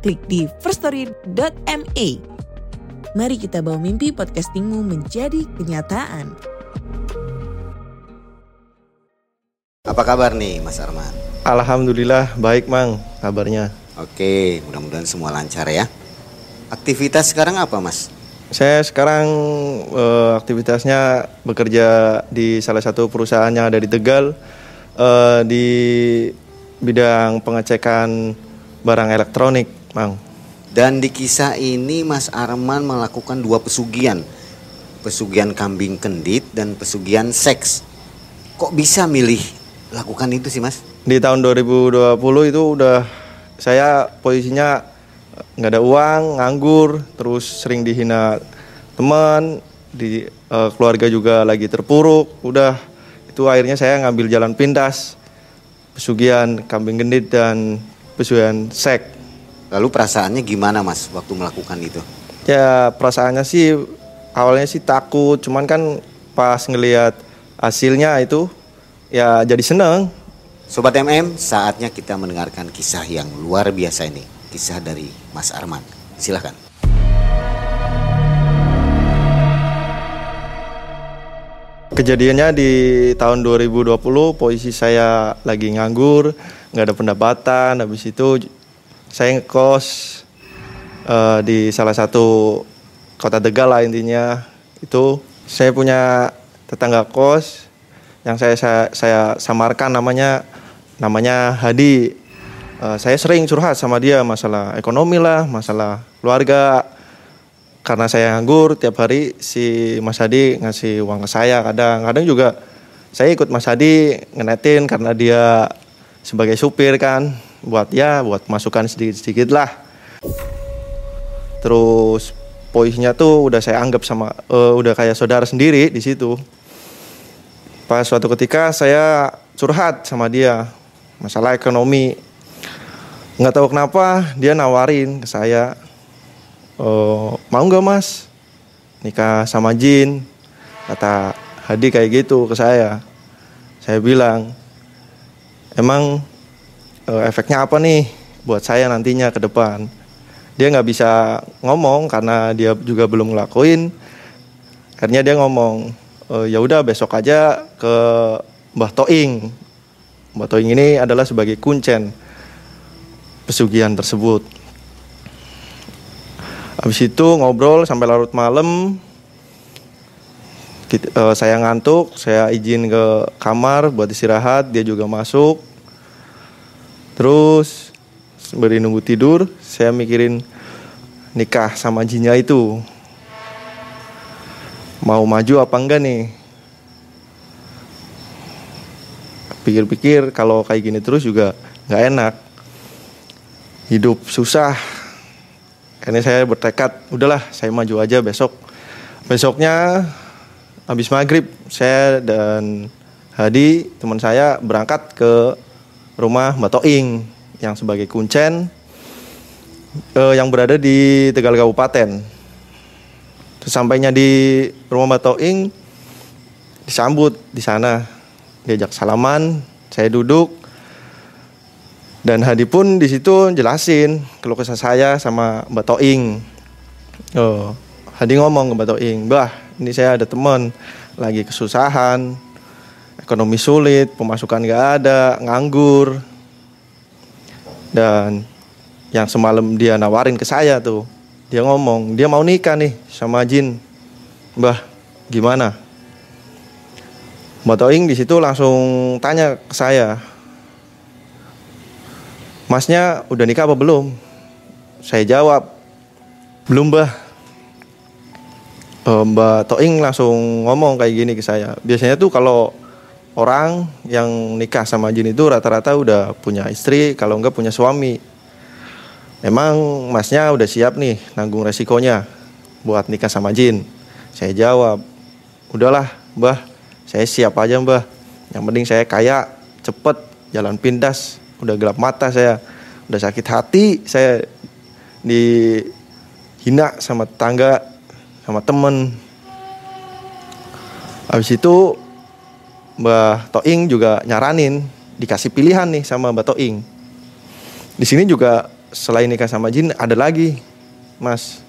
klik di firststory.me. Mari kita bawa mimpi podcastingmu menjadi kenyataan. Apa kabar nih Mas Arman? Alhamdulillah baik Mang kabarnya. Oke, mudah-mudahan semua lancar ya. Aktivitas sekarang apa Mas? Saya sekarang eh, aktivitasnya bekerja di salah satu perusahaan yang ada di Tegal eh, di bidang pengecekan barang elektronik, Mang. Dan di kisah ini Mas Arman melakukan dua pesugihan. Pesugihan kambing kendit dan pesugihan seks. Kok bisa milih lakukan itu sih Mas? Di tahun 2020 itu udah saya posisinya nggak ada uang, nganggur, terus sering dihina teman, di eh, keluarga juga lagi terpuruk. Udah itu akhirnya saya ngambil jalan pintas, pesugihan kambing gendit dan pesugihan seks. Lalu perasaannya gimana Mas waktu melakukan itu? Ya perasaannya sih awalnya sih takut, cuman kan pas ngelihat hasilnya itu ya jadi seneng. Sobat MM, saatnya kita mendengarkan kisah yang luar biasa ini. Kisah dari Mas Arman. Silahkan. Kejadiannya di tahun 2020 posisi saya lagi nganggur, nggak ada pendapatan. Habis itu saya ngekos eh, di salah satu kota Tegal lah intinya. Itu saya punya tetangga kos yang saya saya, saya samarkan namanya namanya Hadi. Eh, saya sering curhat sama dia masalah ekonomi lah, masalah keluarga. Karena saya nganggur tiap hari si Mas Hadi ngasih uang ke saya kadang. Kadang juga saya ikut Mas Hadi ngenetin karena dia sebagai supir kan buat ya buat masukan sedikit-sedikit lah. Terus poisnya tuh udah saya anggap sama eh, udah kayak saudara sendiri di situ. Pas suatu ketika saya curhat sama dia masalah ekonomi. Nggak tahu kenapa dia nawarin ke saya, "Oh, mau nggak mas nikah sama Jin? Kata Hadi kayak gitu ke saya. Saya bilang, emang eh, efeknya apa nih buat saya nantinya ke depan? Dia nggak bisa ngomong karena dia juga belum ngelakuin. Akhirnya dia ngomong, "Eh, ya udah besok aja ke Mbah Toing. Mbah Toing ini adalah sebagai kuncen pesugihan tersebut. Habis itu ngobrol sampai larut malam. Eh, saya ngantuk, saya izin ke kamar buat istirahat, dia juga masuk. Terus sembari nunggu tidur, saya mikirin nikah sama jinnya itu. Mau maju apa enggak nih? Pikir-pikir kalau kayak gini terus juga nggak enak. Hidup susah. Karena saya bertekad, udahlah saya maju aja besok. Besoknya habis maghrib saya dan Hadi teman saya berangkat ke rumah Mbak Toing yang sebagai kuncen eh, yang berada di Tegal Kabupaten. Sesampainya di rumah Mbak Toing disambut di sana diajak salaman, saya duduk dan Hadi pun di situ jelasin keluh kesah saya sama Mbak Toing. Oh, Hadi ngomong ke Mbak Toing, "Mbah, ini saya ada teman lagi kesusahan, ekonomi sulit, pemasukan gak ada, nganggur. Dan yang semalam dia nawarin ke saya tuh, dia ngomong, dia mau nikah nih sama Jin. Mbah, gimana? Mbak Toing di situ langsung tanya ke saya, Masnya udah nikah apa belum? Saya jawab, belum mbah. Eh, Mbak Toing langsung ngomong kayak gini ke saya. Biasanya tuh kalau orang yang nikah sama jin itu rata-rata udah punya istri, kalau enggak punya suami. emang masnya udah siap nih nanggung resikonya buat nikah sama Jin. Saya jawab udahlah mbah. Saya siap aja mbah. Yang penting saya kaya cepet jalan pindas udah gelap mata saya. Udah sakit hati saya dihina sama tetangga sama temen. Habis itu Mbah Toing juga nyaranin dikasih pilihan nih sama Mbah Toing. Di sini juga selain nikah sama Jin ada lagi Mas.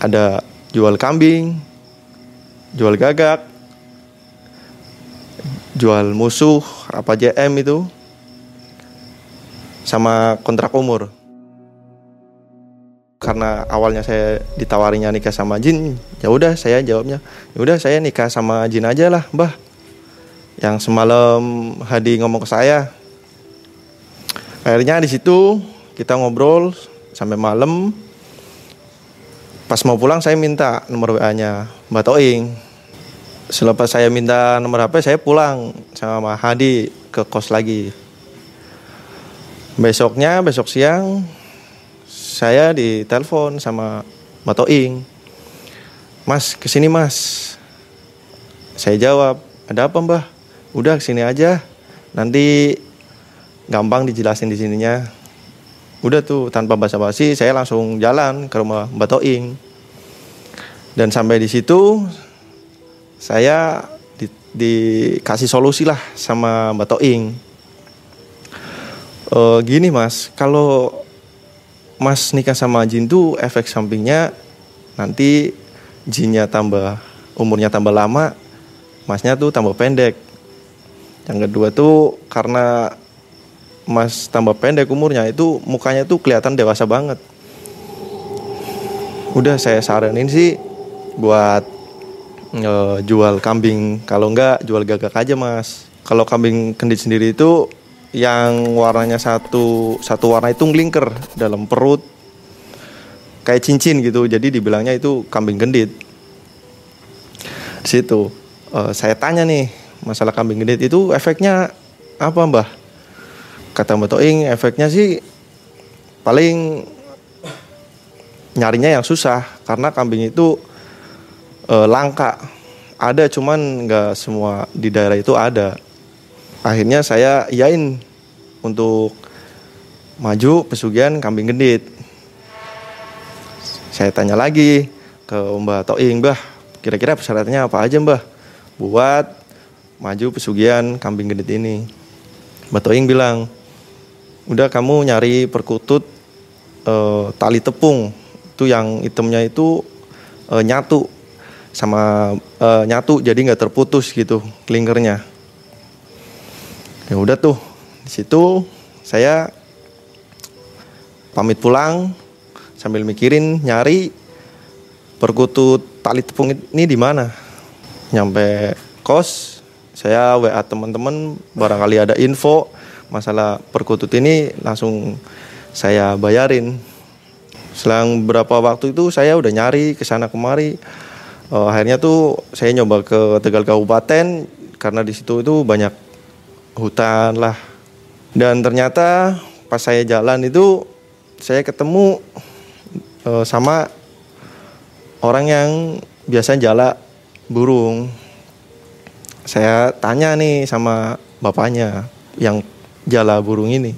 Ada jual kambing jual gagak jual musuh apa JM itu sama kontrak umur. Karena awalnya saya ditawarinya nikah sama Jin ya udah saya jawabnya ya udah saya nikah sama Jin aja lah mbah yang semalam Hadi ngomong ke saya akhirnya di situ kita ngobrol sampai malam pas mau pulang saya minta nomor WA nya Mbak Toing selepas saya minta nomor HP saya pulang sama Hadi ke kos lagi besoknya besok siang saya ditelepon sama Mbak Toing. Mas, ke sini mas. Saya jawab, ada apa mbah? Udah ke sini aja. Nanti gampang dijelasin di sininya. Udah tuh tanpa basa-basi saya langsung jalan ke rumah Mbak Toing. Dan sampai di situ saya di, dikasih solusi lah sama Mbak Toing. Uh, gini mas, kalau Mas nikah sama Jin tuh efek sampingnya nanti Jinnya tambah umurnya tambah lama, Masnya tuh tambah pendek. Yang kedua tuh karena Mas tambah pendek umurnya itu mukanya tuh kelihatan dewasa banget. Udah saya saranin sih buat e, jual kambing kalau enggak jual gagak aja mas. Kalau kambing kendit sendiri itu yang warnanya satu satu warna itu ngelingker dalam perut kayak cincin gitu jadi dibilangnya itu kambing gendit di situ uh, saya tanya nih masalah kambing gendit itu efeknya apa mbah? Kata mbak Toing efeknya sih paling nyarinya yang susah karena kambing itu uh, langka. Ada cuman nggak semua di daerah itu ada. Akhirnya saya yain untuk maju pesugihan kambing gendit. Saya tanya lagi ke Mbah Toing, Mbah, kira-kira persyaratannya apa aja Mbah? Buat maju pesugihan kambing gendit ini. Mbah Toing bilang, udah kamu nyari perkutut e, tali tepung, itu yang hitamnya itu e, nyatu. Sama e, nyatu jadi nggak terputus gitu klingernya. Ya udah tuh di situ saya pamit pulang sambil mikirin nyari perkutut tali tepung ini di mana. Nyampe kos saya WA teman-teman barangkali ada info masalah perkutut ini langsung saya bayarin selang berapa waktu itu saya udah nyari ke sana kemari uh, akhirnya tuh saya nyoba ke Tegal Kabupaten karena di situ itu banyak hutan lah. Dan ternyata pas saya jalan itu saya ketemu uh, sama orang yang biasa jala burung. Saya tanya nih sama bapaknya yang jala burung ini.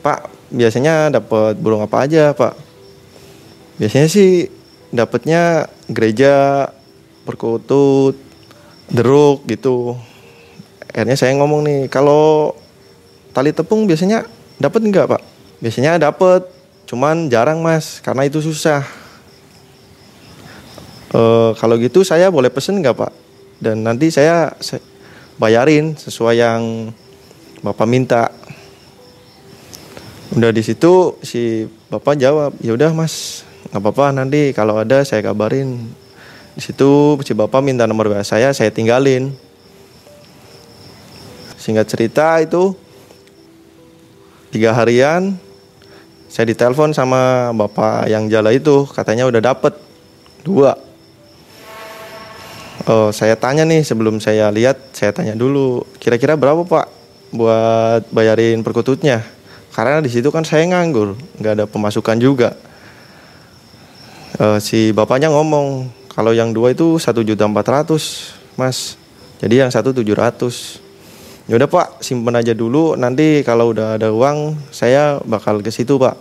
Pak, biasanya dapat burung apa aja, Pak? Biasanya sih dapatnya gereja, perkutut, deruk gitu akhirnya saya ngomong nih kalau tali tepung biasanya dapat nggak pak biasanya dapat cuman jarang mas karena itu susah e, kalau gitu saya boleh pesen nggak pak dan nanti saya, bayarin sesuai yang bapak minta. Udah di situ si bapak jawab ya udah mas nggak apa-apa nanti kalau ada saya kabarin. Di situ si bapak minta nomor WA saya saya tinggalin. Singkat cerita itu tiga harian saya ditelepon sama bapak yang jala itu katanya udah dapet dua. Oh, saya tanya nih sebelum saya lihat saya tanya dulu kira-kira berapa pak buat bayarin perkututnya? Karena di situ kan saya nganggur nggak ada pemasukan juga. Uh, si bapaknya ngomong kalau yang dua itu satu juta empat ratus mas. Jadi yang satu tujuh ratus. Yaudah pak simpen aja dulu. Nanti kalau udah ada uang saya bakal ke situ pak.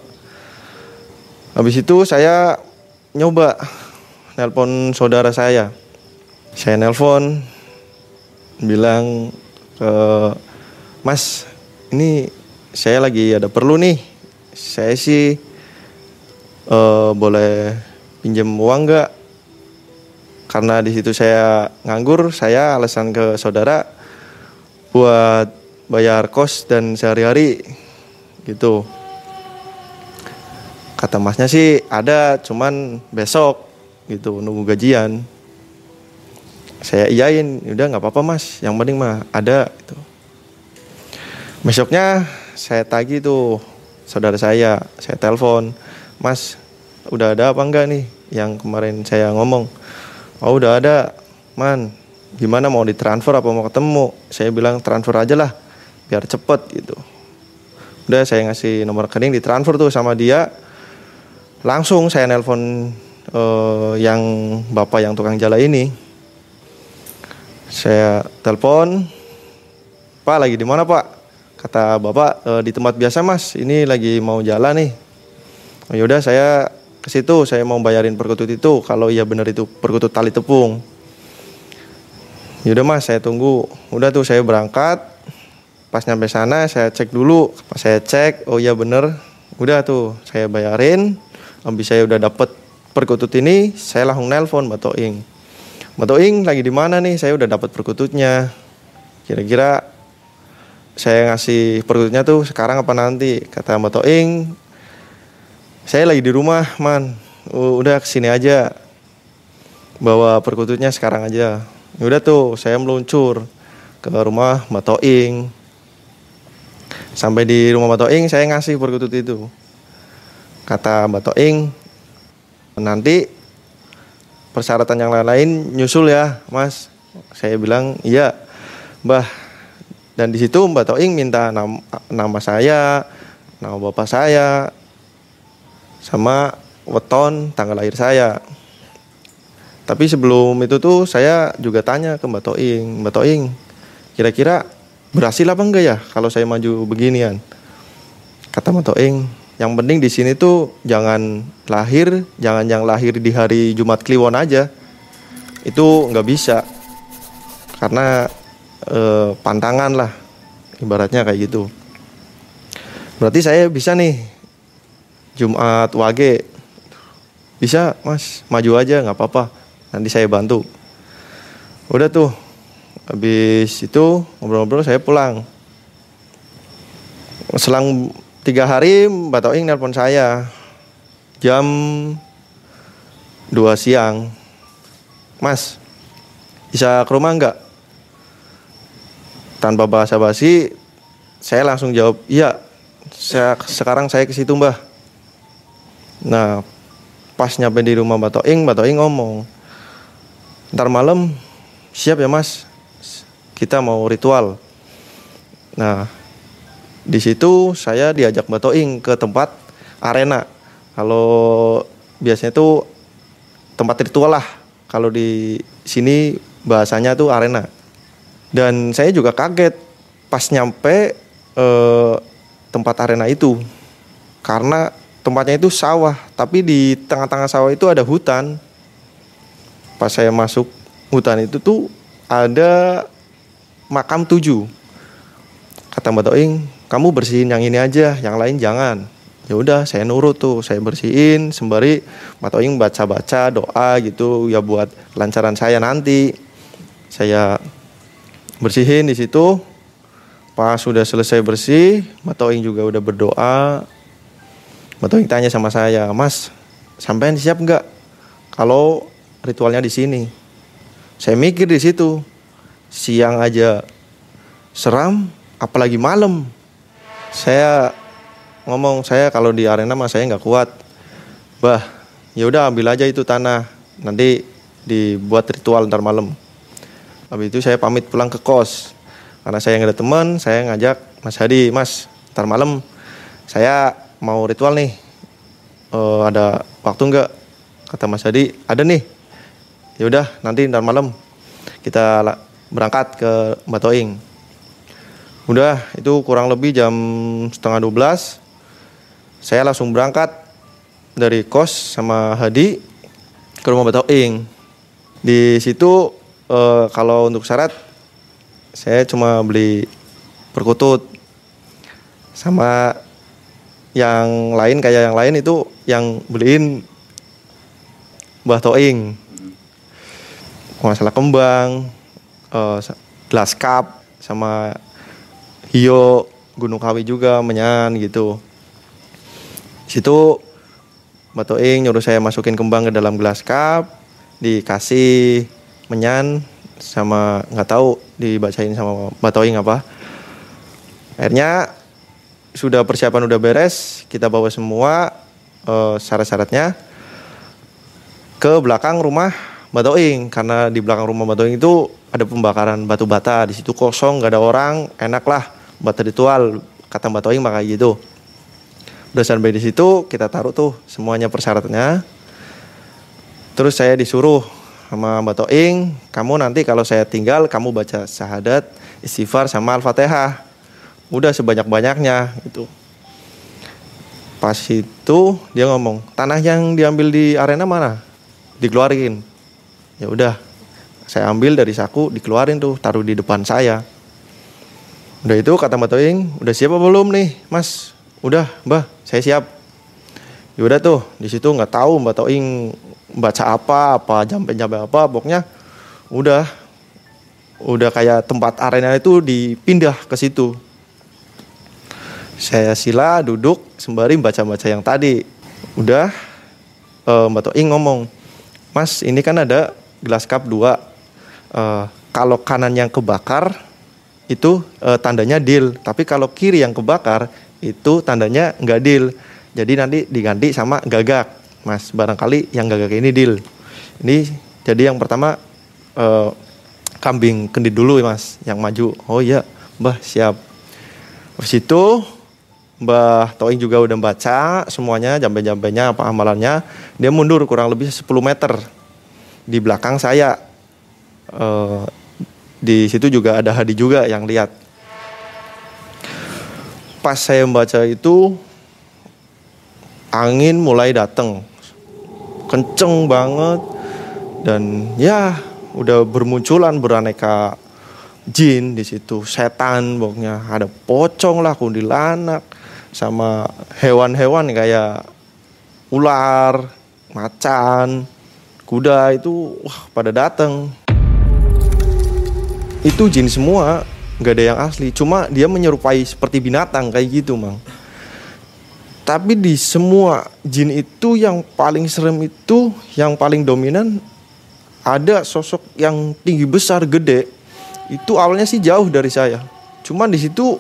Habis itu saya nyoba nelpon saudara saya saya nelpon bilang ke mas ini saya lagi ada perlu nih. Saya sih uh, boleh pinjam uang nggak? Karena di situ saya nganggur saya alasan ke saudara buat bayar kos dan sehari-hari gitu. Kata masnya sih ada cuman besok gitu nunggu gajian saya iyain udah nggak apa-apa mas yang penting mah ada gitu besoknya saya tagih tuh saudara saya, saya telepon, Mas, udah ada apa enggak nih yang kemarin saya ngomong? Oh udah ada, man, gimana mau ditransfer apa mau ketemu? Saya bilang transfer aja lah, biar cepet gitu. Udah saya ngasih nomor rekening ditransfer tuh sama dia, langsung saya nelpon uh, yang bapak yang tukang jala ini. Saya telepon, Pak lagi di mana Pak? kata bapak e, di tempat biasa mas. Ini lagi mau jalan nih. Oh, yaudah saya ke situ. Saya mau bayarin perkutut itu. Kalau iya benar itu perkutut tali tepung. Yaudah mas saya tunggu. Udah tuh saya berangkat. Pas nyampe sana saya cek dulu. Pas saya cek oh iya bener udah tuh saya bayarin. Habis saya udah dapet perkutut ini saya langsung nelpon Mbak Toing Mbak Toing lagi di mana nih? Saya udah dapat perkututnya. Kira-kira saya ngasih perutnya tuh sekarang apa nanti? Kata Mbak Toing saya lagi di rumah man. Udah ke sini aja. Bawa perkututnya sekarang aja. Ya udah tuh saya meluncur ke rumah Mbak Toing. Sampai di rumah Mbak Toing saya ngasih perkutut itu. Kata Mbak Toing nanti persyaratan yang lain-lain nyusul ya mas saya bilang iya mbah dan di situ Mbak Toing minta nama, nama saya, nama bapak saya, sama weton tanggal lahir saya. Tapi sebelum itu tuh saya juga tanya ke Mbak Toing, Mbak Toing, kira-kira berhasil apa enggak ya kalau saya maju beginian? Kata Mbak Toing, yang penting di sini tuh jangan lahir, jangan yang lahir di hari Jumat Kliwon aja. Itu nggak bisa. Karena eh, pantangan lah ibaratnya kayak gitu. Berarti saya bisa nih Jumat Wage. Bisa mas. Maju aja nggak apa-apa. Nanti saya bantu. Udah tuh. Habis itu ngobrol-ngobrol saya pulang. Selang tiga hari Mbak Toing nelpon saya. Jam 2 siang. Mas bisa ke rumah nggak? Tanpa basa-basi saya langsung jawab iya saya sekarang saya ke situ mbah. Nah pas nyampe di rumah Mbak Toing Mbak Toing ngomong ntar malam siap ya mas. Kita mau ritual. Nah di situ saya diajak Mbak Toing ke tempat arena. Kalau biasanya itu tempat ritual lah. Kalau di sini bahasanya tuh arena. Dan saya juga kaget pas nyampe eh, tempat arena itu. Karena tempatnya itu sawah tapi di tengah-tengah sawah itu ada hutan. Pas saya masuk hutan itu tuh ada makam tujuh kata Mbak Toing kamu bersihin yang ini aja yang lain jangan. Ya udah saya nurut tuh saya bersihin sembari Mbak Toing baca-baca doa gitu ya buat lancaran saya nanti. Saya bersihin di situ. Pas sudah selesai bersih Matoing juga udah berdoa. Matoing tanya sama saya Mas sampean siap nggak kalau ritualnya di sini? Saya mikir di situ siang aja seram apalagi malam saya ngomong saya kalau di arena mah saya nggak kuat. Bah ya udah ambil aja itu tanah. Nanti dibuat ritual ntar malam. Habis itu saya pamit pulang ke kos. Karena saya nggak ada teman, saya ngajak Mas Hadi, Mas, ntar malam saya mau ritual nih. Eh, ada waktu nggak? Kata Mas Hadi ada nih. Ya udah nanti ntar malam kita berangkat ke Batoing udah itu kurang lebih jam setengah 12 saya langsung berangkat dari kos sama Hadi ke rumah Batoing di situ eh, kalau untuk syarat saya cuma beli perkutut. Sama yang lain kayak yang lain itu yang beliin Mbah Toing masalah kembang sa- gelas cup sama hio gunung kawi juga menyan gitu. Situ Mbah Toing nyuruh saya masukin kembang ke dalam gelas cup dikasih menyan sama nggak tahu dibacain sama Mbah Toing apa. Akhirnya sudah persiapan udah beres, kita bawa semua eh, syarat-syaratnya ke belakang rumah Batoing karena di belakang rumah Batoing itu ada pembakaran batu bata di situ kosong nggak ada orang enak lah bata ritual kata Batoing makanya gitu udah sampai di situ kita taruh tuh semuanya persyaratannya terus saya disuruh sama Batoing kamu nanti kalau saya tinggal kamu baca syahadat istighfar sama al-fatihah udah sebanyak-banyaknya gitu. Pas itu dia ngomong, tanah yang diambil di arena mana? Dikeluarin. Ya udah, saya ambil dari saku, dikeluarin tuh, taruh di depan saya. Udah itu kata Mbak Toing, udah siap apa belum nih, Mas? Udah, Mbah, saya siap. Ya udah tuh, di situ nggak tahu Mbak Toing baca apa, apa jampe-jampe apa, pokoknya udah udah kayak tempat arena itu dipindah ke situ saya sila duduk sembari baca-baca yang tadi udah eh, Mbak Toing ngomong Mas ini kan ada gelas cup dua Eh, kalau kanan yang kebakar itu eh, tandanya deal. Tapi kalau kiri yang kebakar itu tandanya nggak deal. Jadi nanti diganti sama gagak. Mas barangkali yang gagak ini deal. Ini jadi yang pertama eh, kambing kendit dulu ya Mas yang maju. Oh iya Mbah siap. Habis itu Mbah Toing juga udah baca semuanya jambe-jambenya apa amalannya. Dia mundur kurang lebih 10 meter di belakang saya. Eh, di situ juga ada Hadi juga yang lihat. Pas saya membaca itu angin mulai datang. Kenceng banget dan ya udah bermunculan beraneka jin di situ, setan pokoknya ada pocong lah, kuntilanak, sama hewan-hewan kayak ular, macan, kuda itu wah pada datang. Itu jin semua, nggak ada yang asli. Cuma dia menyerupai seperti binatang kayak gitu, mang. Tapi di semua jin itu yang paling serem itu, yang paling dominan ada sosok yang tinggi besar, gede. Itu awalnya sih jauh dari saya. Cuman di situ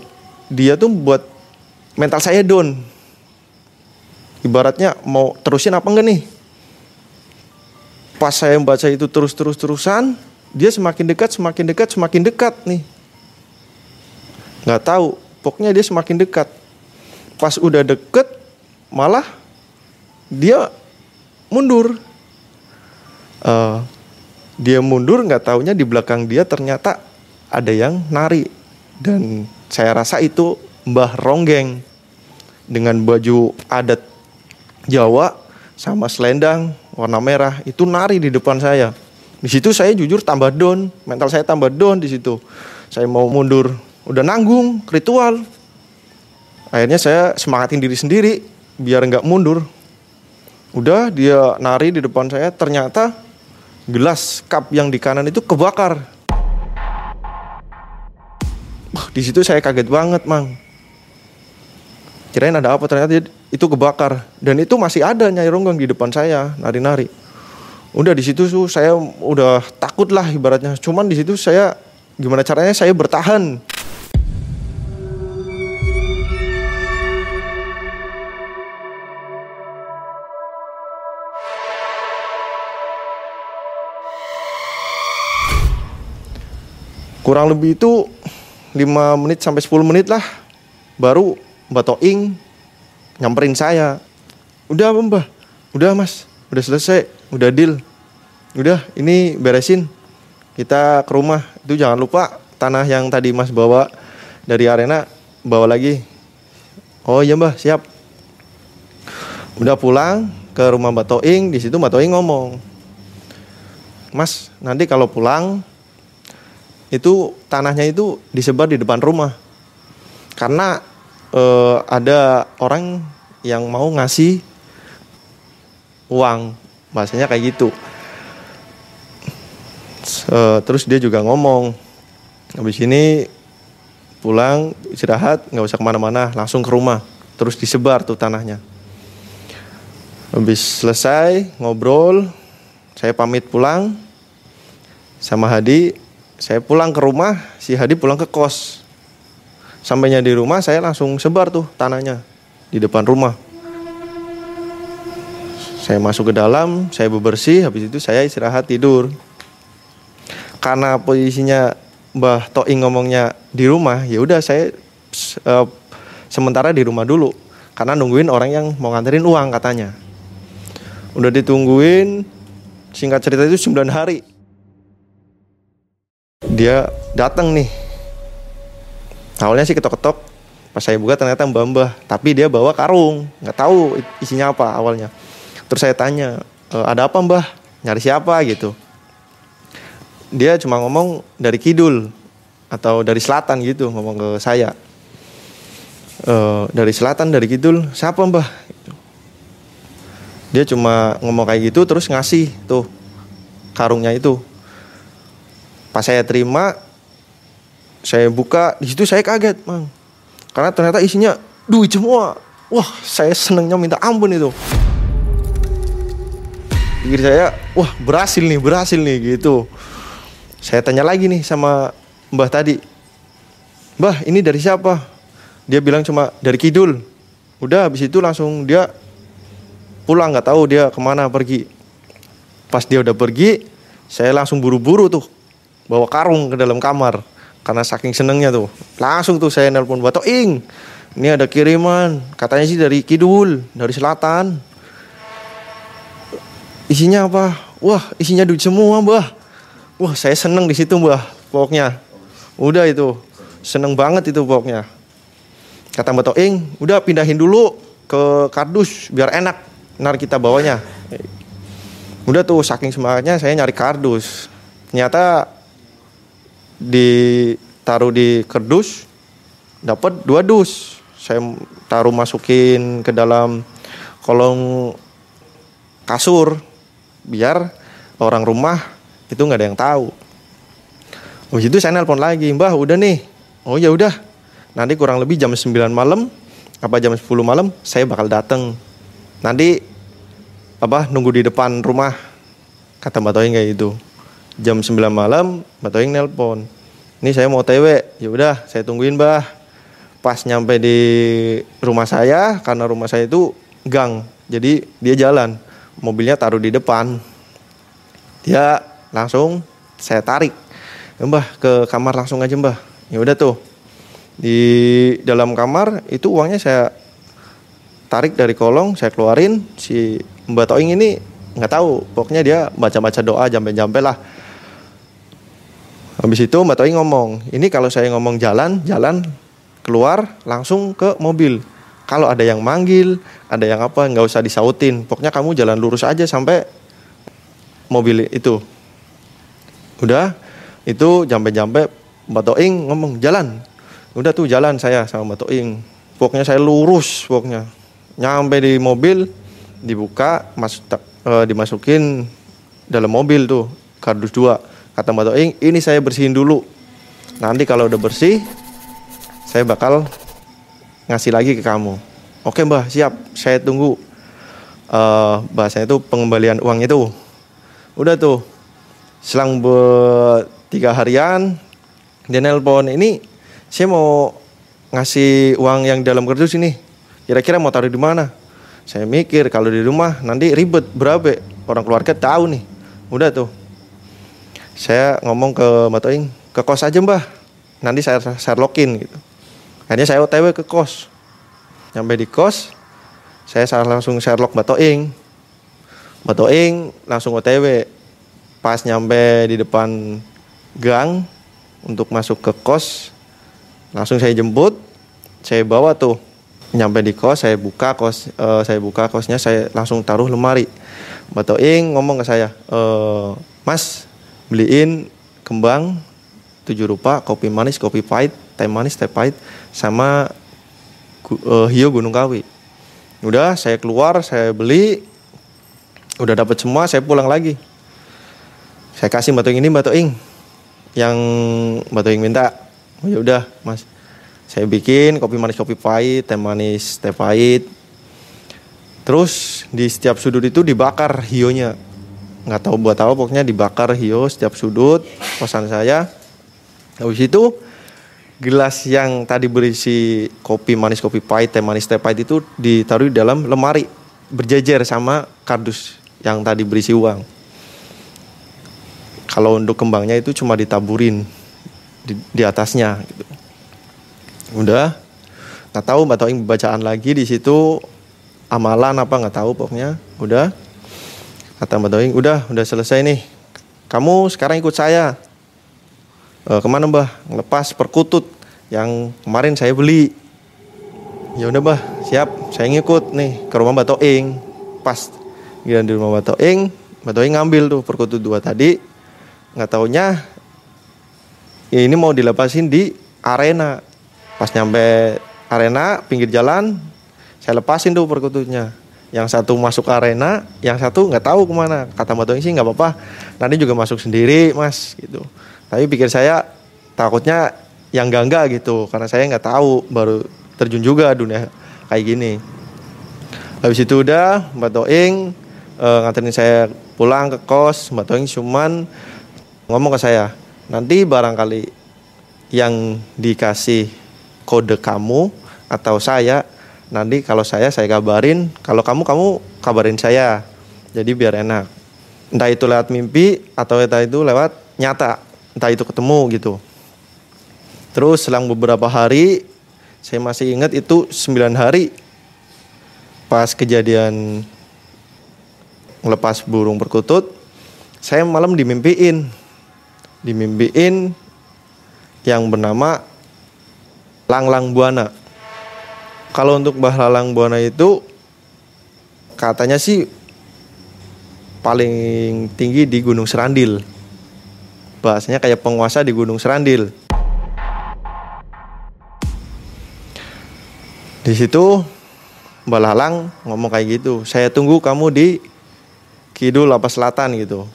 dia tuh buat mental saya down. Ibaratnya mau terusin apa enggak nih? Pas saya membaca itu terus-terus terusan, dia semakin dekat, semakin dekat, semakin dekat nih. Nggak tahu, pokoknya dia semakin dekat. Pas udah deket, malah dia mundur. Eh, dia mundur nggak taunya di belakang dia ternyata ada yang nari dan saya rasa itu Mbah Ronggeng dengan baju adat Jawa sama selendang warna merah itu nari di depan saya. Di situ saya jujur tambah down, mental saya tambah down di situ. Saya mau mundur, udah nanggung ritual. Akhirnya saya semangatin diri sendiri biar nggak mundur. Udah dia nari di depan saya, ternyata gelas cup yang di kanan itu kebakar. Di situ saya kaget banget, Mang. Kirain ada apa ternyata itu kebakar dan itu masih ada Nyai di depan saya nari-nari. Udah di situ tuh saya udah takut lah ibaratnya. Cuman di situ saya gimana caranya saya bertahan. Kurang lebih itu 5 menit sampai 10 menit lah baru Mbak Toing nyamperin saya. Udah mbah? Udah mas, udah selesai, udah deal. Udah, ini beresin. Kita ke rumah. Itu jangan lupa tanah yang tadi mas bawa dari arena bawa lagi. Oh iya mbah, siap. Udah pulang ke rumah Mbak Toing, di situ Mbak Toing ngomong, Mas, nanti kalau pulang itu tanahnya itu disebar di depan rumah karena eh, ada orang yang mau ngasih uang bahasanya kayak gitu. Terus dia juga ngomong habis ini pulang istirahat nggak usah ke mana-mana langsung ke rumah. Terus disebar tuh tanahnya. Habis selesai ngobrol saya pamit pulang. Sama Hadi saya pulang ke rumah si Hadi pulang ke kos. Sampainya di rumah saya langsung sebar tuh tanahnya di depan rumah saya masuk ke dalam saya bebersih habis itu saya istirahat tidur. Karena posisinya Mbah Toing ngomongnya di rumah ya udah saya eh, sementara di rumah dulu. Karena nungguin orang yang mau nganterin uang katanya. Udah ditungguin singkat cerita itu 9 hari. Dia datang nih. Awalnya sih ketok-ketok pas saya buka ternyata mbah-mbah. Tapi dia bawa karung nggak tahu isinya apa awalnya terus saya tanya "E, ada apa mbah? Nyari siapa? Gitu. Dia cuma ngomong dari kidul atau dari selatan gitu ngomong ke saya. "E, dari selatan dari kidul siapa mbah? Dia cuma ngomong kayak gitu terus ngasih tuh karungnya itu. Pas saya terima saya buka di situ saya kaget mang. Karena ternyata isinya duit semua. Wah saya senengnya minta ampun itu pikir saya wah berhasil nih berhasil nih gitu. Saya tanya lagi nih sama mbah tadi mbah ini dari siapa? Dia bilang cuma dari kidul. Udah habis itu langsung dia pulang nggak tahu dia ke mana pergi. Pas dia udah pergi saya langsung buru-buru tuh bawa karung ke dalam kamar karena saking senengnya tuh. Langsung tuh saya nelpon Bato Ing ini ada kiriman katanya sih dari kidul dari selatan isinya apa? Wah isinya duit semua mbah. Wah saya seneng di situ mbah pokoknya. Udah itu. Seneng banget itu pokoknya. Kata Mbak Toing udah pindahin dulu ke kardus biar enak. Ntar kita bawanya. Udah tuh saking semangatnya saya nyari kardus. Ternyata ditaruh di kerdus dapat dua dus. Saya taruh masukin ke dalam kolong kasur biar orang rumah itu nggak ada yang tahu Habis itu saya nelpon lagi, Mbah udah nih. Oh ya udah. Nanti kurang lebih jam 9 malam apa jam 10 malam saya bakal datang. Nanti apa nunggu di depan rumah kata Mbak Toing kayak gitu. Jam 9 malam Mbak Toing nelpon. Ini saya mau TW. Ya udah, saya tungguin, Mbah. Pas nyampe di rumah saya karena rumah saya itu gang. Jadi dia jalan. Mobilnya taruh di depan. Dia langsung saya tarik. Ya mbah ke kamar langsung aja mbah. Ya udah tuh. Di dalam kamar itu uangnya saya tarik dari kolong saya keluarin. Si mbak Toing ini nggak tahu. Pokoknya dia baca-baca doa jampe-jampe lah. Habis itu mbak Toing ngomong ini kalau saya ngomong jalan jalan keluar langsung ke mobil kalau ada yang manggil ada yang apa nggak usah disautin. Pokoknya kamu jalan lurus aja sampai mobil itu. Udah itu jampe-jampe Mbak Toing ngomong jalan. Udah tuh jalan saya sama Mbak Toing. Pokoknya saya lurus pokoknya. Nyampe di mobil dibuka masuk e, dimasukin dalam mobil tuh kardus dua. Kata Mbak Toing ini saya bersihin dulu. Nanti kalau udah bersih saya bakal ngasih lagi ke kamu. Oke mbah siap. Saya tunggu uh, bahasanya itu pengembalian uang itu. Udah tuh selang tiga harian dia nelpon ini saya mau ngasih uang yang dalam kardus ini. Kira-kira mau taruh di mana? Saya mikir kalau di rumah nanti ribet berapa orang keluarga tahu nih. Udah tuh. Saya ngomong ke Mbak Toing ke kos aja mbah. Nanti saya login gitu akhirnya saya otw ke kos. Nyampe di kos saya langsung Sherlock Batoing Batoing langsung OTW pas nyampe di depan gang untuk masuk ke kos langsung saya jemput saya bawa tuh. Nyampe di kos saya buka kos uh, saya buka kosnya saya langsung taruh lemari. Batoing ngomong ke saya e, Mas beliin kembang tujuh rupa kopi manis kopi pahit teh manis teh pahit sama uh, hiu gunung kawi. Udah saya keluar saya beli. Udah dapat semua saya pulang lagi. Saya kasih batu ini batu ing yang batu ing minta. Oh, ya udah mas. Saya bikin kopi manis kopi pahit teh manis teh pahit. Terus di setiap sudut itu dibakar hionya. Nggak tahu buat apa pokoknya dibakar hio setiap sudut kosan saya. Habis itu gelas yang tadi berisi kopi manis kopi pahit teh manis teh pahit itu ditaruh di dalam lemari berjejer sama kardus yang tadi berisi uang. Kalau untuk kembangnya itu cuma ditaburin di, di atasnya gitu. Udah, nggak tahu mbak Toing bacaan lagi di situ amalan apa nggak tahu pokoknya. Udah, kata mbak Toing, udah, udah selesai nih. Kamu sekarang ikut saya. E, ke mana mbah? Lepas perkutut yang kemarin saya beli. Ya udah mbah, siap. Saya ngikut nih ke rumah mbak Toing. Pas Giliran di rumah Batoing, Batoing ngambil tuh perkutut dua tadi. Nggak taunya ini mau dilepasin di arena. Pas nyampe arena pinggir jalan, saya lepasin tuh perkututnya. Yang satu masuk arena, yang satu nggak tahu ke mana. Kata Batoing sih nggak apa-apa, nanti juga masuk sendiri mas gitu. Tapi pikir saya takutnya yang gangga gitu, karena saya nggak tahu baru terjun juga dunia kayak gini. Habis itu udah Mbak Toing uh, nganterin saya pulang ke kos. Mbak Toing cuman ngomong ke saya nanti barangkali yang dikasih kode kamu atau saya nanti kalau saya saya kabarin. Kalau kamu kamu kabarin saya jadi biar enak. Entah itu lewat mimpi atau entah itu lewat nyata entah itu ketemu gitu terus selang beberapa hari saya masih ingat itu 9 hari pas kejadian ngelepas burung perkutut, saya malam dimimpiin. Dimimpiin yang bernama Langlang Buana. Kalau untuk Mbah Lalang Buana itu katanya sih paling tinggi di Gunung Serandil. Bahasanya kayak penguasa di Gunung Serandil. Di situ Mbak Lalang ngomong kayak gitu. Saya tunggu kamu di kidul apa selatan gitu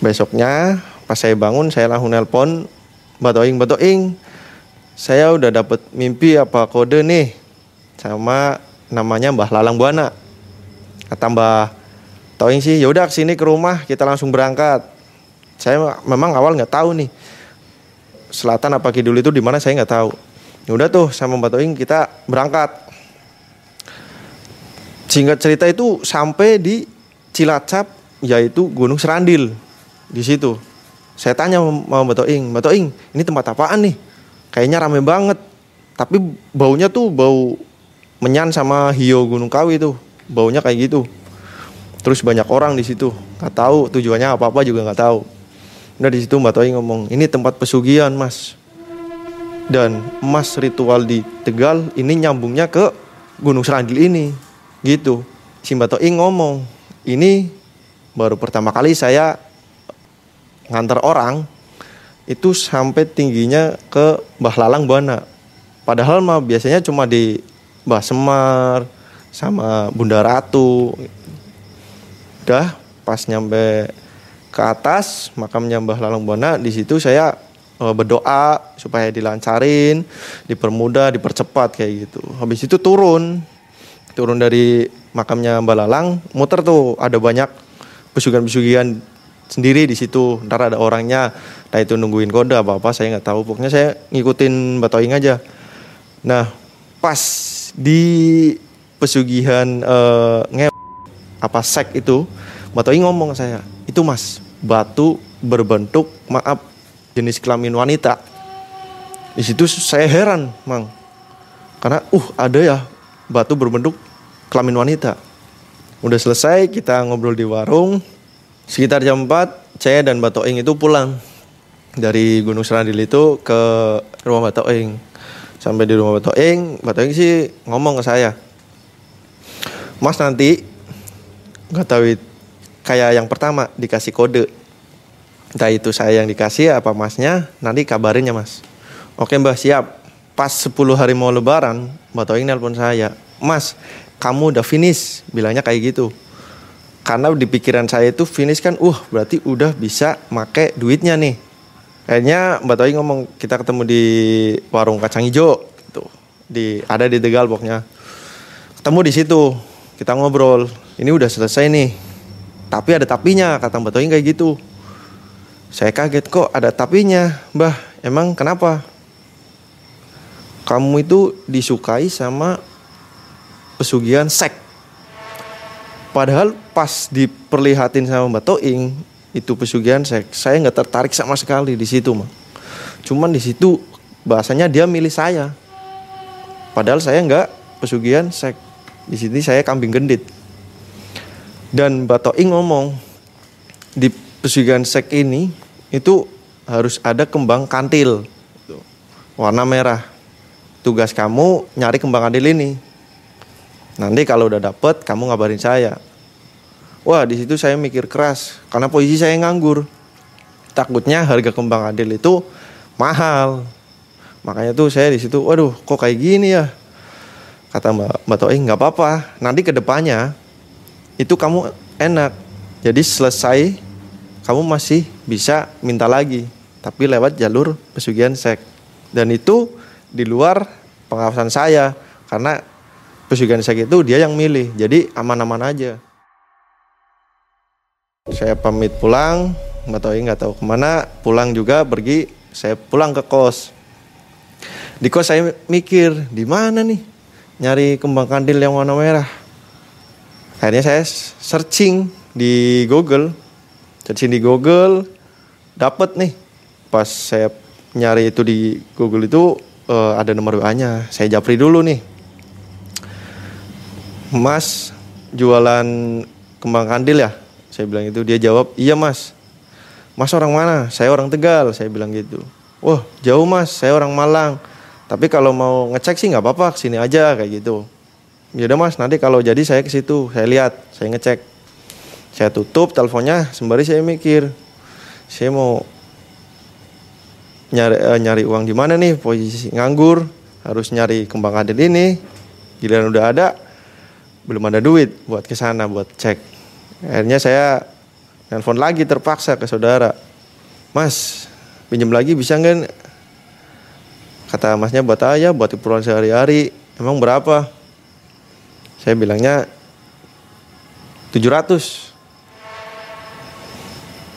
besoknya pas saya bangun saya langsung nelpon batoing batoing saya udah dapet mimpi apa kode nih sama namanya Mbah Lalang Buana kata Mbah Toing sih yaudah ke sini ke rumah kita langsung berangkat saya memang awal nggak tahu nih selatan apa kidul itu di mana saya nggak tahu ya udah tuh sama Mbak Toing kita berangkat Singkat cerita itu sampai di Cilacap yaitu Gunung Serandil di situ. Saya tanya sama Mbak Toing, Mbak Toing, ini tempat apaan nih? Kayaknya rame banget. Tapi baunya tuh bau menyan sama hio Gunung Kawi tuh. Baunya kayak gitu. Terus banyak orang di situ. Gak tahu tujuannya apa-apa juga nggak tahu. Nah di situ Mbak Toing ngomong, ini tempat pesugihan mas. Dan emas ritual di Tegal ini nyambungnya ke Gunung Serandil ini gitu. Si Mbak Toi ngomong ini baru pertama kali saya ngantar orang itu sampai tingginya ke Mbah Lalang Buana. Padahal mah biasanya cuma di Mbah Semar sama Bunda Ratu. Udah pas nyampe ke atas makamnya Mbah Lalang Buana di situ saya uh, berdoa supaya dilancarin, dipermudah, dipercepat kayak gitu. Habis itu turun. Turun dari makamnya Mbak Lalang muter tuh ada banyak pesugihan-pesugihan sendiri di situ. Ntar ada orangnya nah itu nungguin kode apa apa saya nggak tahu. Pokoknya saya ngikutin Mbak Toing aja. Nah pas di pesugihan uh, nge apa sek itu Mbak Toing ngomong saya itu mas batu berbentuk maaf jenis kelamin wanita di situ saya heran mang karena uh ada ya batu berbentuk kelamin wanita. Udah selesai kita ngobrol di warung. Sekitar jam 4 saya dan Mbak Toing itu pulang dari Gunung Serandil itu ke rumah Mbak Toing. Sampai di rumah Mbak Toing, Mbak Toing sih ngomong ke saya. Mas nanti nggak tahu it- kayak yang pertama dikasih kode. Entah itu saya yang dikasih apa masnya, nanti kabarin ya mas. Oke mbak siap. Pas 10 hari mau lebaran, Mbak Toing nelpon saya. Mas, kamu udah finish, bilangnya kayak gitu. Karena di pikiran saya itu finish kan, uh berarti udah bisa make duitnya nih. Akhirnya Mbak Toing ngomong kita ketemu di warung kacang hijau gitu. Di ada di Tegal pokoknya. Ketemu di situ, kita ngobrol. Ini udah selesai nih. Tapi ada tapinya, kata Mbak Toing kayak gitu. Saya kaget kok ada tapinya, Mbah. Emang kenapa? Kamu itu disukai sama pesugihan sek. Padahal pas diperlihatin sama Mbak Toing itu pesugihan sek, saya nggak tertarik sama sekali di situ, mah. Cuman di situ bahasanya dia milih saya. Padahal saya nggak pesugihan sek. Di sini saya kambing gendit. Dan Mbak Toing ngomong di pesugihan sek ini itu harus ada kembang kantil Tuh, warna merah. Tugas kamu nyari kembang kantil ini. Nanti kalau udah dapet kamu ngabarin saya. Wah di situ saya mikir keras karena posisi saya nganggur. Takutnya harga kembang kantil itu mahal. Makanya tuh saya di situ, waduh kok kayak gini ya. Kata Mbak Mbak nggak apa-apa. Nanti ke depannya itu kamu enak. Jadi selesai kamu masih bisa minta lagi, tapi lewat jalur pesugihan sek. Dan itu di luar pengawasan saya karena pesugihan sek itu dia yang milih. Jadi aman-aman aja. Saya pamit pulang, nggak tahu nggak tahu ke mana. Pulang juga pergi. Saya pulang ke kos. Di kos saya mikir di mana nih nyari kembang kandil yang warna merah. Akhirnya saya searching di Google, searching di Google, dapat nih. Pas saya nyari itu di Google itu eh, ada nomor WA-nya. Saya japri dulu nih. Mas jualan kembang kandil ya? Saya bilang itu dia jawab, "Iya, Mas." Mas orang mana? Saya orang Tegal, saya bilang gitu. Wah, jauh Mas, saya orang Malang. Tapi kalau mau ngecek sih nggak apa-apa, ke sini aja kayak gitu. Ya udah Mas, nanti kalau jadi saya ke situ, saya lihat, saya ngecek. Saya tutup teleponnya, sembari saya mikir, saya mau nyari eh, nyari uang di mana nih? Posisi nganggur, harus nyari kembang adil ini. Giliran udah ada, belum ada duit buat ke sana buat cek. Akhirnya saya nelpon lagi terpaksa ke saudara. Mas, pinjam lagi bisa nggak? Kata masnya buat aja, buat keperluan sehari-hari. Emang berapa? Saya bilangnya 700.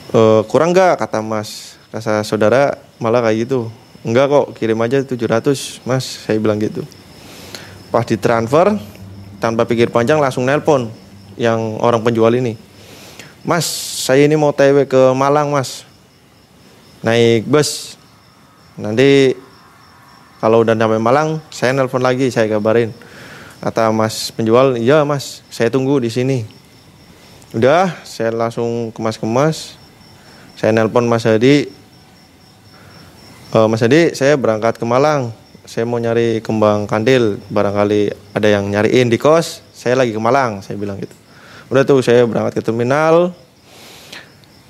"Eh, kurang nggak? Kata mas. Kata saudara malah kayak gitu. Enggak kok kirim aja 700 mas. Saya bilang gitu. Pas ditransfer tanpa pikir panjang langsung nelpon yang orang penjual ini. Mas saya ini mau TW ke Malang mas. Naik bus. Nanti kalau udah sampai Malang saya nelpon lagi saya kabarin kata mas penjual iya mas saya tunggu di sini. Udah saya langsung kemas-kemas. Saya nelpon Mas Hadi. "Eh, Mas Hadi saya berangkat ke Malang. Saya mau nyari kembang kandil. Barangkali ada yang nyariin di kos. Saya lagi ke Malang saya bilang gitu. Udah tuh saya berangkat ke terminal.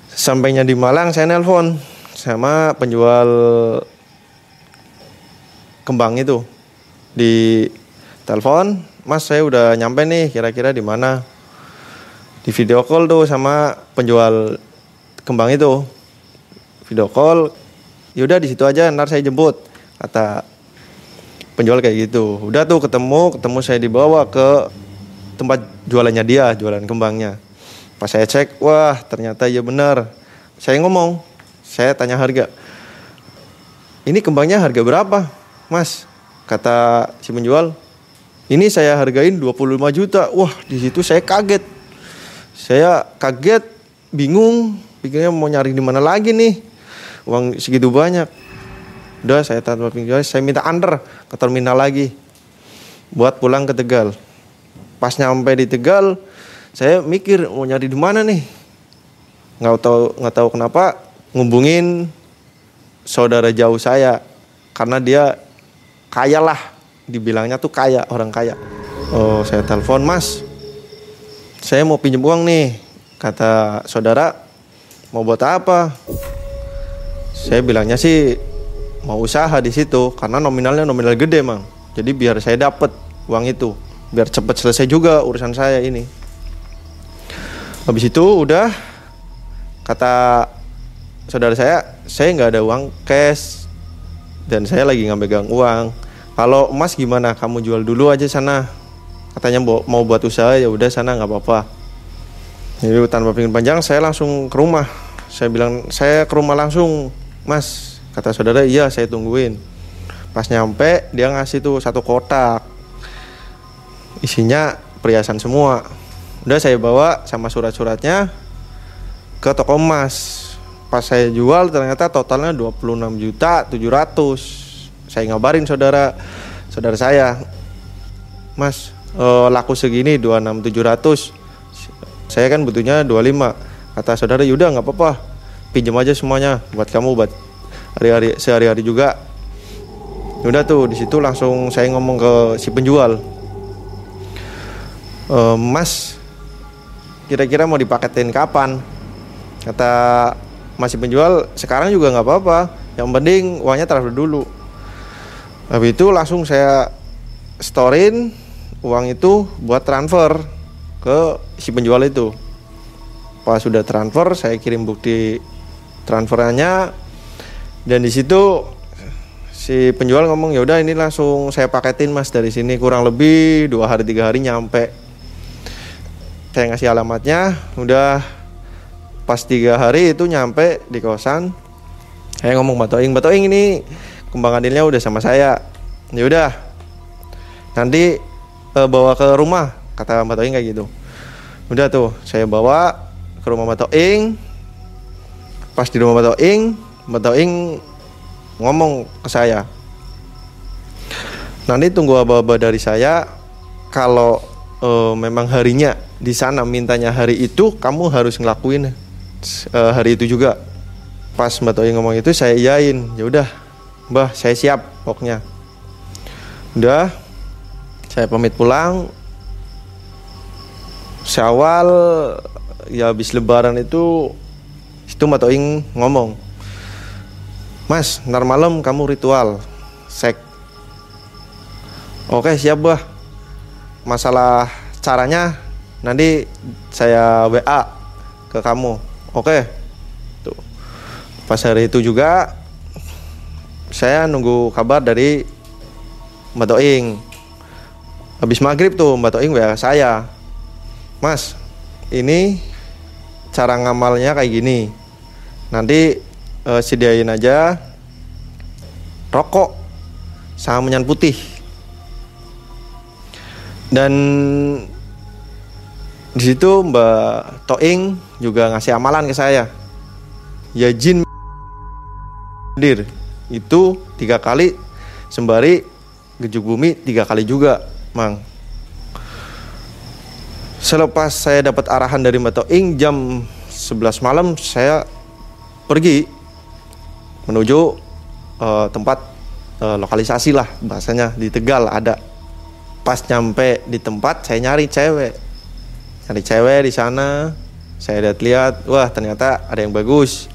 Sampainya di Malang saya nelpon sama penjual kembang itu di telepon. Mas saya udah nyampe nih kira-kira di mana? Di video call tuh sama penjual kembang itu. Video call yaudah di situ aja ntar saya jemput kata penjual kayak gitu. Udah tuh ketemu ketemu saya dibawa ke tempat jualannya dia jualan kembangnya. Pas saya cek wah ternyata ya benar. Saya ngomong saya tanya harga. Ini kembangnya harga berapa mas? kata si penjual ini saya hargain 25 juta. Wah di situ saya kaget. Saya kaget bingung. Pikirnya mau nyari di mana lagi nih? Uang segitu banyak. Udah saya tanpa pinjam saya minta under ke terminal lagi buat pulang ke Tegal. Pas nyampe di Tegal, saya mikir mau nyari di mana nih. Nggak tahu nggak tahu kenapa ngubungin saudara jauh saya. Karena dia kaya lah dibilangnya tuh kaya orang kaya. Oh saya telepon mas saya mau pinjam uang nih. Kata saudara mau buat apa? Saya bilangnya sih mau usaha di situ karena nominalnya nominal gede mang. Jadi biar saya dapat uang itu biar cepet selesai juga urusan saya ini. Habis itu udah kata saudara saya saya nggak ada uang cash dan saya lagi nggak megang uang kalau emas gimana? Kamu jual dulu aja sana. Katanya mau buat usaha ya udah sana nggak apa-apa. Jadi tanpa pikir panjang saya langsung ke rumah. Saya bilang saya ke rumah langsung mas. Kata saudara iya saya tungguin. Pas nyampe dia ngasih tuh satu kotak. Isinya perhiasan semua. Udah saya bawa sama surat-suratnya ke toko emas pas saya jual ternyata totalnya 26 juta 700 saya ngabarin saudara saudara saya mas eh, laku segini 26 700 saya kan butuhnya 25 kata saudara yaudah nggak apa-apa pinjam aja semuanya buat kamu buat hari-hari sehari-hari juga. Udah tuh di situ langsung saya ngomong ke si penjual e, mas kira-kira mau dipaketin kapan? Kata masih penjual sekarang juga nggak apa-apa yang penting uangnya transfer dulu habis itu langsung saya storein uang itu buat transfer ke si penjual itu. Pas sudah transfer saya kirim bukti transferannya. Dan di situ si penjual ngomong ya udah ini langsung saya paketin mas dari sini. Kurang lebih dua hari tiga hari nyampe. Saya ngasih alamatnya udah pas tiga hari itu nyampe di kosan. Saya ngomong batoing batoing ini kembang adilnya udah sama saya. Ya udah. Nanti e, bawa ke rumah kata batoing kayak gitu. Udah tuh saya bawa ke rumah batoing pas di rumah batoing batoing ngomong ke saya. Nanti tunggu aba-aba dari saya kalau e, memang harinya di sana mintanya hari itu kamu harus ngelakuin uh, hari itu juga. Pas Mbak Toi ngomong itu saya iyain. Ya udah Mbah saya siap pokoknya udah saya pamit pulang Syawal ya habis lebaran itu itu Mbak Toing ngomong Mas, ntar malam kamu ritual sek. Oke, siap, Bah. Masalah caranya nanti saya WA ke kamu. Oke. Tuh. Pas hari itu juga saya nunggu kabar dari Mbak Toing. Habis maghrib tuh Mbak Toing WA saya. Mas, ini cara ngamalnya kayak gini. Nanti uh, sediain aja rokok sama menyan putih. Dan di situ Mbak Toing juga ngasih amalan ke saya. Ya jin hadir itu tiga kali sembari gejuk bumi tiga kali juga, Mang. Selepas saya dapat arahan dari Mbak Toing jam 11 malam saya pergi menuju uh, tempat uh, lokalisasi lah bahasanya di Tegal ada. Pas nyampe di tempat saya nyari cewek cari cewek di sana saya lihat-lihat wah ternyata ada yang bagus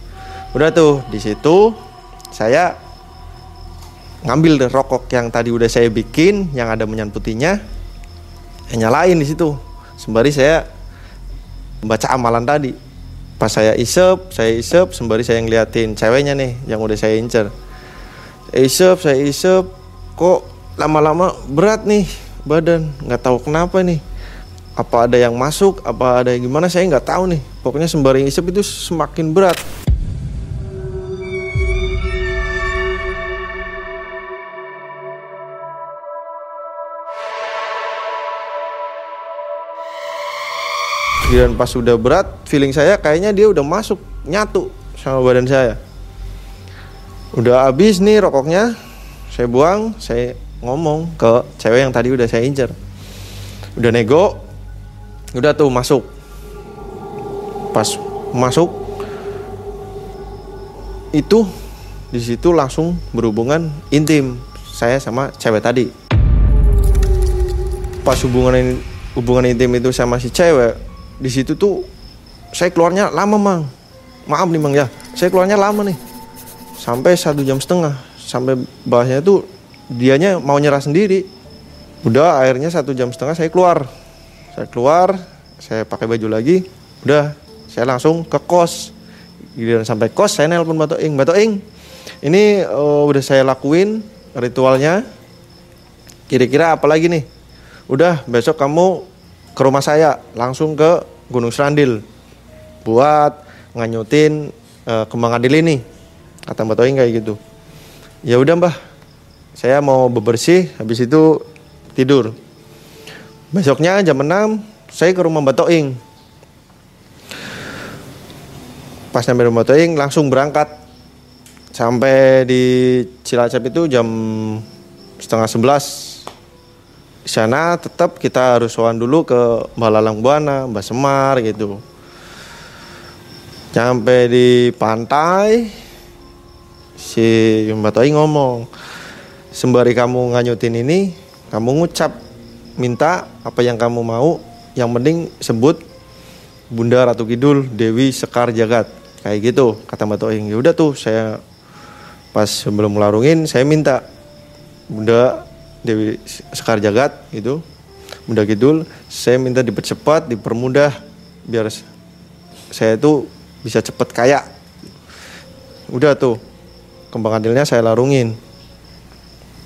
udah tuh di situ saya ngambil deh rokok yang tadi udah saya bikin yang ada menyan putihnya nyalain di situ. Sembari saya membaca amalan tadi. Pas saya isep saya isep sembari saya ngeliatin ceweknya nih yang udah saya incer. Isep saya isep kok lama-lama berat nih badan. Nggak tahu kenapa nih. Apa ada yang masuk apa ada yang gimana saya nggak tahu nih. Pokoknya sembari isep itu semakin berat dan pas sudah berat feeling saya kayaknya dia udah masuk nyatu sama badan saya. Udah habis nih rokoknya saya buang saya ngomong ke cewek yang tadi udah saya incer. Udah nego udah tuh masuk. Pas masuk itu di situ langsung berhubungan intim saya sama cewek tadi. Pas hubungan hubungan intim itu sama si cewek di situ tuh saya keluarnya lama mang. Maaf nih mang ya. Saya keluarnya lama nih. Sampai satu jam setengah. Sampai bahasnya tuh dianya mau nyerah sendiri. Udah akhirnya satu jam setengah saya keluar. Saya keluar saya pakai baju lagi. Udah saya langsung ke kos. Giliran sampai kos saya nelpon Mbak Toing Mbak Toing ini uh, udah saya lakuin ritualnya. Kira-kira apa lagi nih? Udah besok kamu ke rumah saya langsung ke Gunung Serandil buat nganyutin uh, kembang adil ini kata Mbak Toing kayak gitu. Ya udah Mbah. Saya mau bebersih habis itu tidur. Besoknya jam 6 saya ke rumah Mbak Toing. Pas sampai rumah Toing langsung berangkat. Sampai di Cilacap itu jam setengah sebelas di sana tetap kita harus sowan dulu ke Mbak Lalang Buana, Mbak Semar gitu. Sampai di pantai si Mbak Toing ngomong, sembari kamu nganyutin ini, kamu ngucap minta apa yang kamu mau, yang penting sebut Bunda Ratu Kidul Dewi Sekar Jagat kayak gitu kata Mbak Toing ya udah tuh saya pas sebelum melarungin saya minta Bunda Dewi Sekar Jagat gitu Bunda Kidul saya minta dipercepat dipermudah biar saya itu bisa cepet kaya. Udah tuh kembang adilnya saya larungin.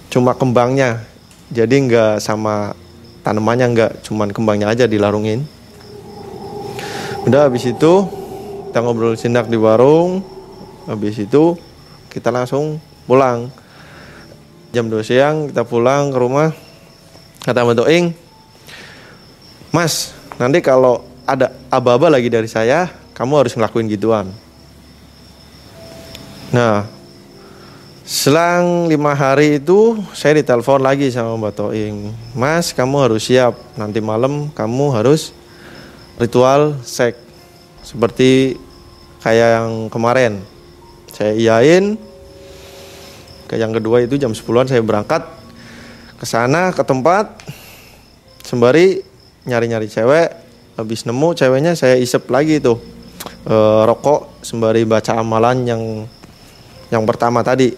Cuma kembangnya jadi nggak sama tanamannya nggak cuman kembangnya aja dilarungin. Udah habis itu kita ngobrol sinak di warung habis itu kita langsung pulang jam 2 siang kita pulang ke rumah. Kata Mbak Doing Mas nanti kalau ada aba-aba lagi dari saya kamu harus ngelakuin gituan. Nah Selang lima hari itu saya ditelepon lagi sama Mbak Toing. Mas kamu harus siap. Nanti malam kamu harus ritual seks seperti kayak yang kemarin. Saya iyain yang kedua itu jam 10-an saya berangkat ke sana ke tempat sembari nyari-nyari cewek. Habis nemu ceweknya saya isep lagi tuh e, rokok sembari baca amalan yang yang pertama tadi.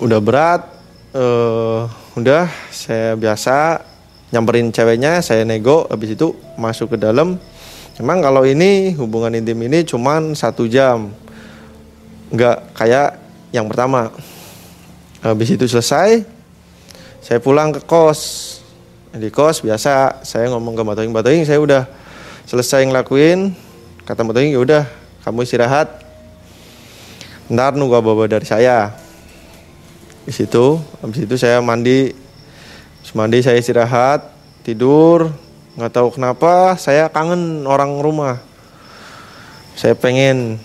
Udah berat uh, udah saya biasa nyamperin ceweknya saya nego habis itu masuk ke dalam. Emang kalau ini hubungan intim ini cuman satu jam. Nggak kayak yang pertama habis itu selesai saya pulang ke kos. Di kos biasa saya ngomong ke Batoing Batoing saya udah selesai ngelakuin. Kata Batoing ya udah kamu istirahat. Ntar nunggu bawa dari saya. Di situ habis itu saya mandi. Mandi saya istirahat tidur. Nggak tahu kenapa saya kangen orang rumah. Saya pengen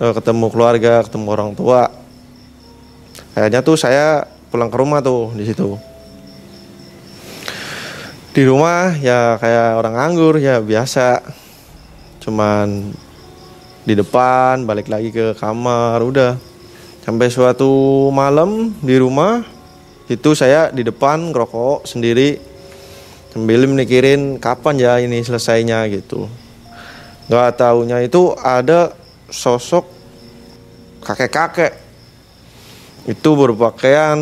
uh, ketemu keluarga ketemu orang tua kayaknya tuh saya pulang ke rumah tuh di situ. Di rumah ya kayak orang nganggur ya biasa. Cuman di depan balik lagi ke kamar udah. Sampai suatu malam di rumah itu saya di depan ngerokok sendiri. Sambil mikirin kapan ya ini selesainya gitu. Gak taunya itu ada sosok kakek-kakek itu berpakaian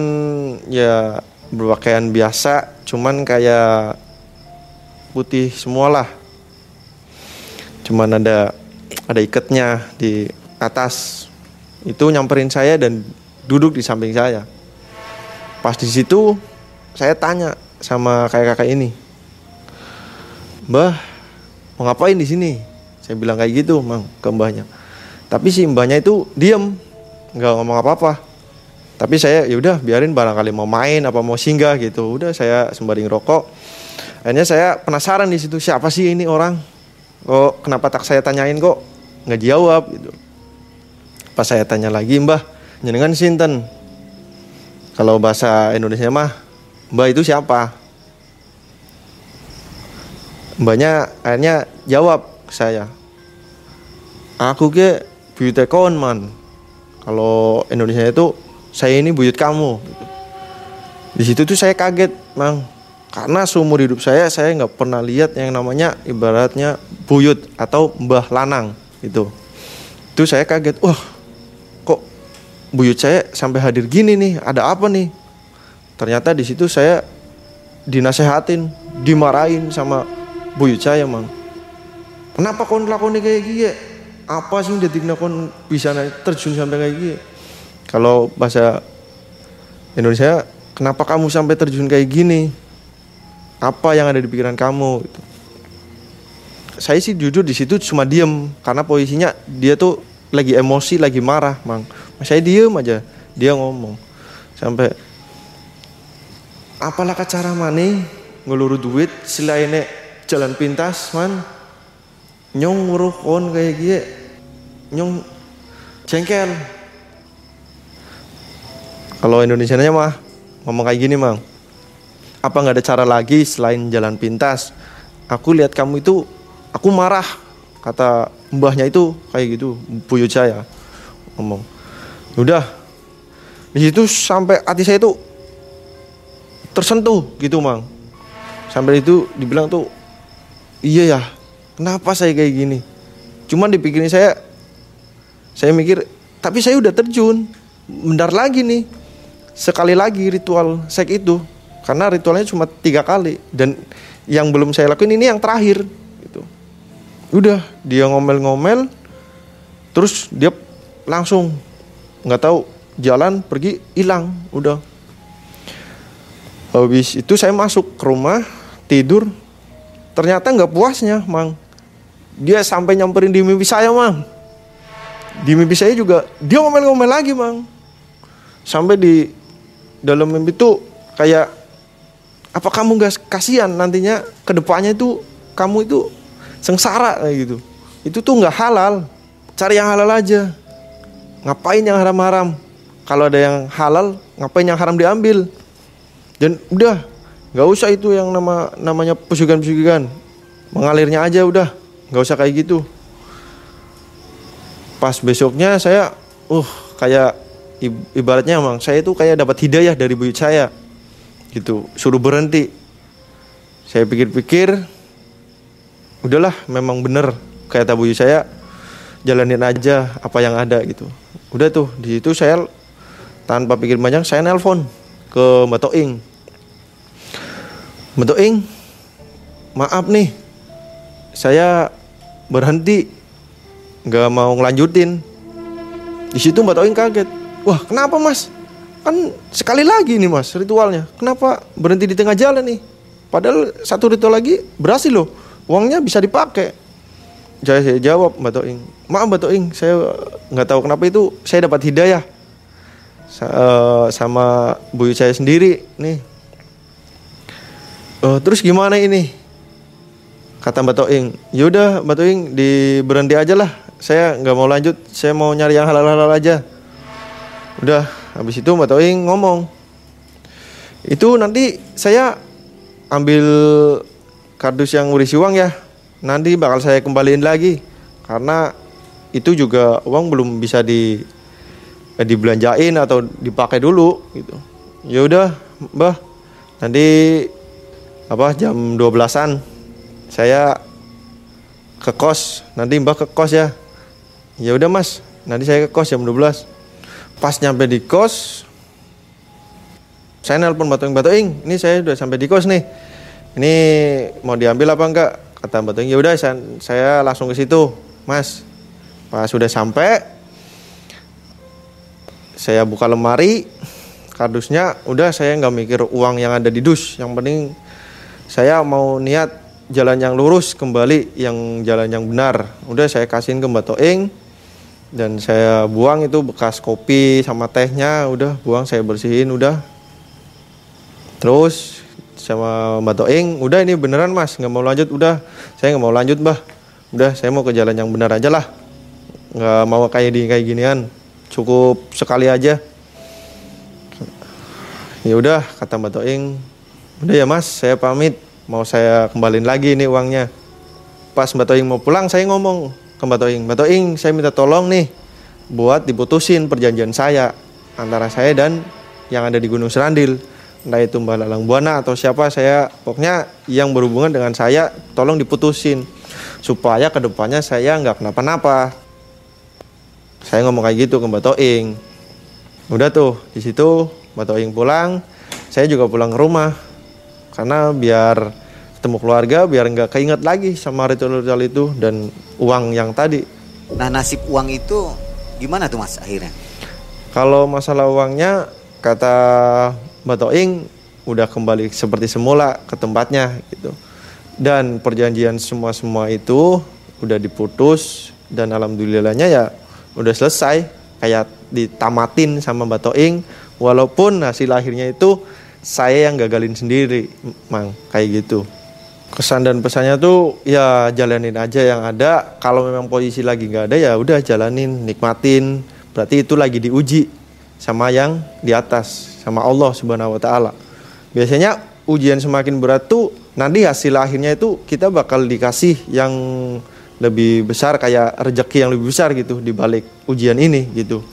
ya berpakaian biasa cuman kayak putih semualah cuman ada ada ikatnya di atas itu nyamperin saya dan duduk di samping saya. Pas di situ saya tanya sama kayak kakak ini, Mbah, mau ngapain di sini? Saya bilang kayak gitu, mang, ke mbahnya. Tapi si mbahnya itu diem, nggak ngomong apa-apa. Tapi saya ya udah biarin barangkali mau main apa mau singgah gitu. Udah saya sembari ngerokok. Akhirnya saya penasaran di situ siapa sih ini orang? Kok kenapa tak saya tanyain kok nggak jawab gitu. Pas saya tanya lagi, Mbah, jenengan sinten? kalau bahasa Indonesia mah mbak itu siapa mbaknya akhirnya jawab saya aku ke tekon man kalau Indonesia itu saya ini buyut kamu. Gitu. di situ tuh saya kaget mang. Karena seumur hidup saya saya nggak pernah lihat yang namanya ibaratnya buyut atau mbah lanang itu itu saya kaget wah kok buyut saya sampai hadir gini nih? Ada apa nih? Ternyata di situ saya dinasehatin dimarahin sama buyut saya mang. Kenapa kau ngelakuin kayak gini? Apa sih detik kon bisa terjun sampai kayak gini kalau bahasa Indonesia kenapa kamu sampai terjun kayak gini? Apa yang ada di pikiran kamu gitu. saya sih jujur di situ cuma diem karena posisinya dia tuh lagi emosi lagi marah mang. Saya diem aja dia ngomong. Sampai apalah cara mana ngeluru duit selain jalan pintas man. Nyong nguruh kon kayak gini nyong jengkel kalau Indonesia mah ngomong kayak gini mang. Apa nggak ada cara lagi selain jalan pintas? Aku lihat kamu itu aku marah kata mbahnya itu kayak gitu buyut saya ngomong. Udah. Di situ sampai hati saya itu tersentuh gitu mang. Sampai itu dibilang tuh iya ya kenapa saya kayak gini? Cuman dipikirin saya saya mikir tapi saya udah terjun bentar lagi nih sekali lagi ritual sek itu. Karena ritualnya cuma tiga kali. Dan yang belum saya lakuin ini yang terakhir gitu. Udah dia ngomel-ngomel terus dia langsung nggak tahu jalan pergi hilang udah. Habis itu saya masuk ke rumah tidur. Ternyata nggak puasnya mang. Dia sampai nyamperin di mimpi saya mang. Di mimpi saya juga dia ngomel-ngomel lagi mang. Sampai di dalam mimpi itu kayak apa kamu gak kasihan nantinya ke depannya itu kamu itu sengsara kayak gitu. Itu tuh nggak halal. Cari yang halal aja. Ngapain yang haram-haram? Kalau ada yang halal ngapain yang haram diambil? Dan udah nggak usah itu yang nama namanya pesugihan-pesugihan. Mengalirnya aja udah nggak usah kayak gitu. Pas besoknya saya uh kayak ibaratnya emang saya itu kayak dapat hidayah dari buyut saya. Gitu suruh berhenti. Saya pikir-pikir udahlah memang bener kayak tabu saya. Jalanin aja apa yang ada gitu. Udah tuh di situ saya tanpa pikir banyak saya nelpon ke Mbak Toing. Mbak Toing maaf nih saya berhenti. Nggak mau ngelanjutin. Di situ Mbak kaget wah kenapa mas? Kan sekali lagi nih mas ritualnya. Kenapa berhenti di tengah jalan nih? Padahal satu ritual lagi berhasil loh. Uangnya bisa dipakai. Saya, saya jawab mbak Toing. Maaf mbak Toing saya nggak tahu kenapa itu saya dapat hidayah. Eh, sama buyut saya sendiri nih. Uh, terus gimana ini? Kata mbak Toing. Yaudah mbak Toing di berhenti aja lah. Saya nggak mau lanjut. Saya mau nyari yang halal-halal aja udah habis itu Mbak Toing ngomong. Itu nanti saya ambil kardus yang berisi uang ya. Nanti bakal saya kembaliin lagi. Karena itu juga uang belum bisa di eh, dibelanjain atau dipakai dulu gitu. Ya udah mbah. Nanti apa jam 12-an saya ke kos. Nanti mbah ke kos ya. Ya udah mas. Nanti saya ke kos jam 12 pas nyampe di kos saya nelpon Batoing Batoing ini saya udah sampai di kos nih. Ini mau diambil apa enggak? Kata Batoing ya udah saya, saya langsung ke situ mas pas sudah sampai saya buka lemari kardusnya udah saya nggak mikir uang yang ada di dus. Yang penting saya mau niat jalan yang lurus kembali yang jalan yang benar. Udah saya kasihin ke Mbak Toing dan saya buang itu bekas kopi sama tehnya udah buang saya bersihin udah. Terus sama Mbak Toing udah ini beneran mas nggak mau lanjut udah. Saya nggak mau lanjut mbah. Udah saya mau ke jalan yang benar aja lah. Nggak mau kayak di kayak ginian. Cukup sekali aja. Ya udah kata Mbak Toing udah ya mas saya pamit. Mau saya kembaliin lagi nih uangnya. Pas Mbak Toing mau pulang saya ngomong ke Mbak Toing. Mbak Toing saya minta tolong nih buat diputusin perjanjian saya antara saya dan yang ada di Gunung Serandil. Entah itu Mbak Lalang Buana atau siapa saya pokoknya yang berhubungan dengan saya tolong diputusin. Supaya ke depannya saya nggak kenapa-napa. Saya ngomong kayak gitu ke Mbak Toing. Udah tuh di situ Mbak Toing pulang saya juga pulang ke rumah. Karena biar ketemu keluarga biar nggak keinget lagi sama ritual-ritual itu dan uang yang tadi Nah nasib uang itu gimana tuh mas akhirnya? Kalau masalah uangnya kata Mbak Toing udah kembali seperti semula ke tempatnya gitu. Dan perjanjian semua-semua itu udah diputus dan alhamdulillahnya ya udah selesai kayak ditamatin sama Mbak Toing walaupun hasil akhirnya itu saya yang gagalin sendiri, Mang, kayak gitu. Kesan dan pesannya tuh ya jalanin aja yang ada. Kalau memang posisi lagi nggak ada ya udah jalanin, nikmatin. Berarti itu lagi diuji sama yang di atas, sama Allah Subhanahu wa taala. Biasanya ujian semakin berat tuh nanti hasil akhirnya itu kita bakal dikasih yang lebih besar kayak rezeki yang lebih besar gitu di balik ujian ini gitu.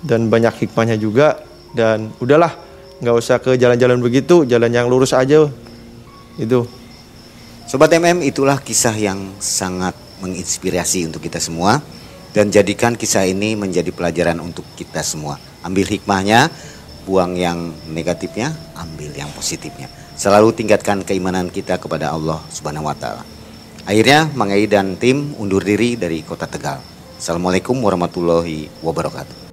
Dan banyak hikmahnya juga dan udahlah nggak usah ke jalan-jalan begitu, jalan yang lurus aja. Itu. Sobat MM itulah kisah yang sangat menginspirasi untuk kita semua dan jadikan kisah ini menjadi pelajaran untuk kita semua. Ambil hikmahnya, buang yang negatifnya, ambil yang positifnya. Selalu tingkatkan keimanan kita kepada Allah Subhanahu wa taala. Akhirnya Mang Ei dan tim undur diri dari Kota Tegal. Assalamualaikum warahmatullahi wabarakatuh.